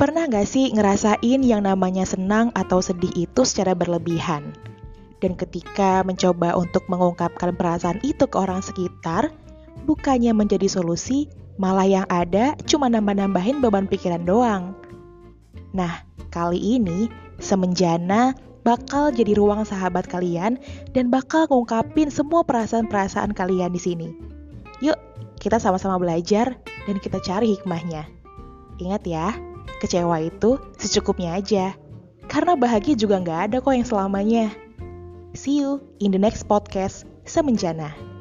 Pernah gak sih ngerasain yang namanya senang atau sedih itu secara berlebihan? Dan ketika mencoba untuk mengungkapkan perasaan itu ke orang sekitar, bukannya menjadi solusi, malah yang ada cuma nambah-nambahin beban pikiran doang. Nah, kali ini Semenjana bakal jadi ruang sahabat kalian dan bakal ngungkapin semua perasaan-perasaan kalian di sini. Yuk, kita sama-sama belajar dan kita cari hikmahnya. Ingat ya, kecewa itu secukupnya aja. Karena bahagia juga nggak ada kok yang selamanya. See you in the next podcast, Semenjana.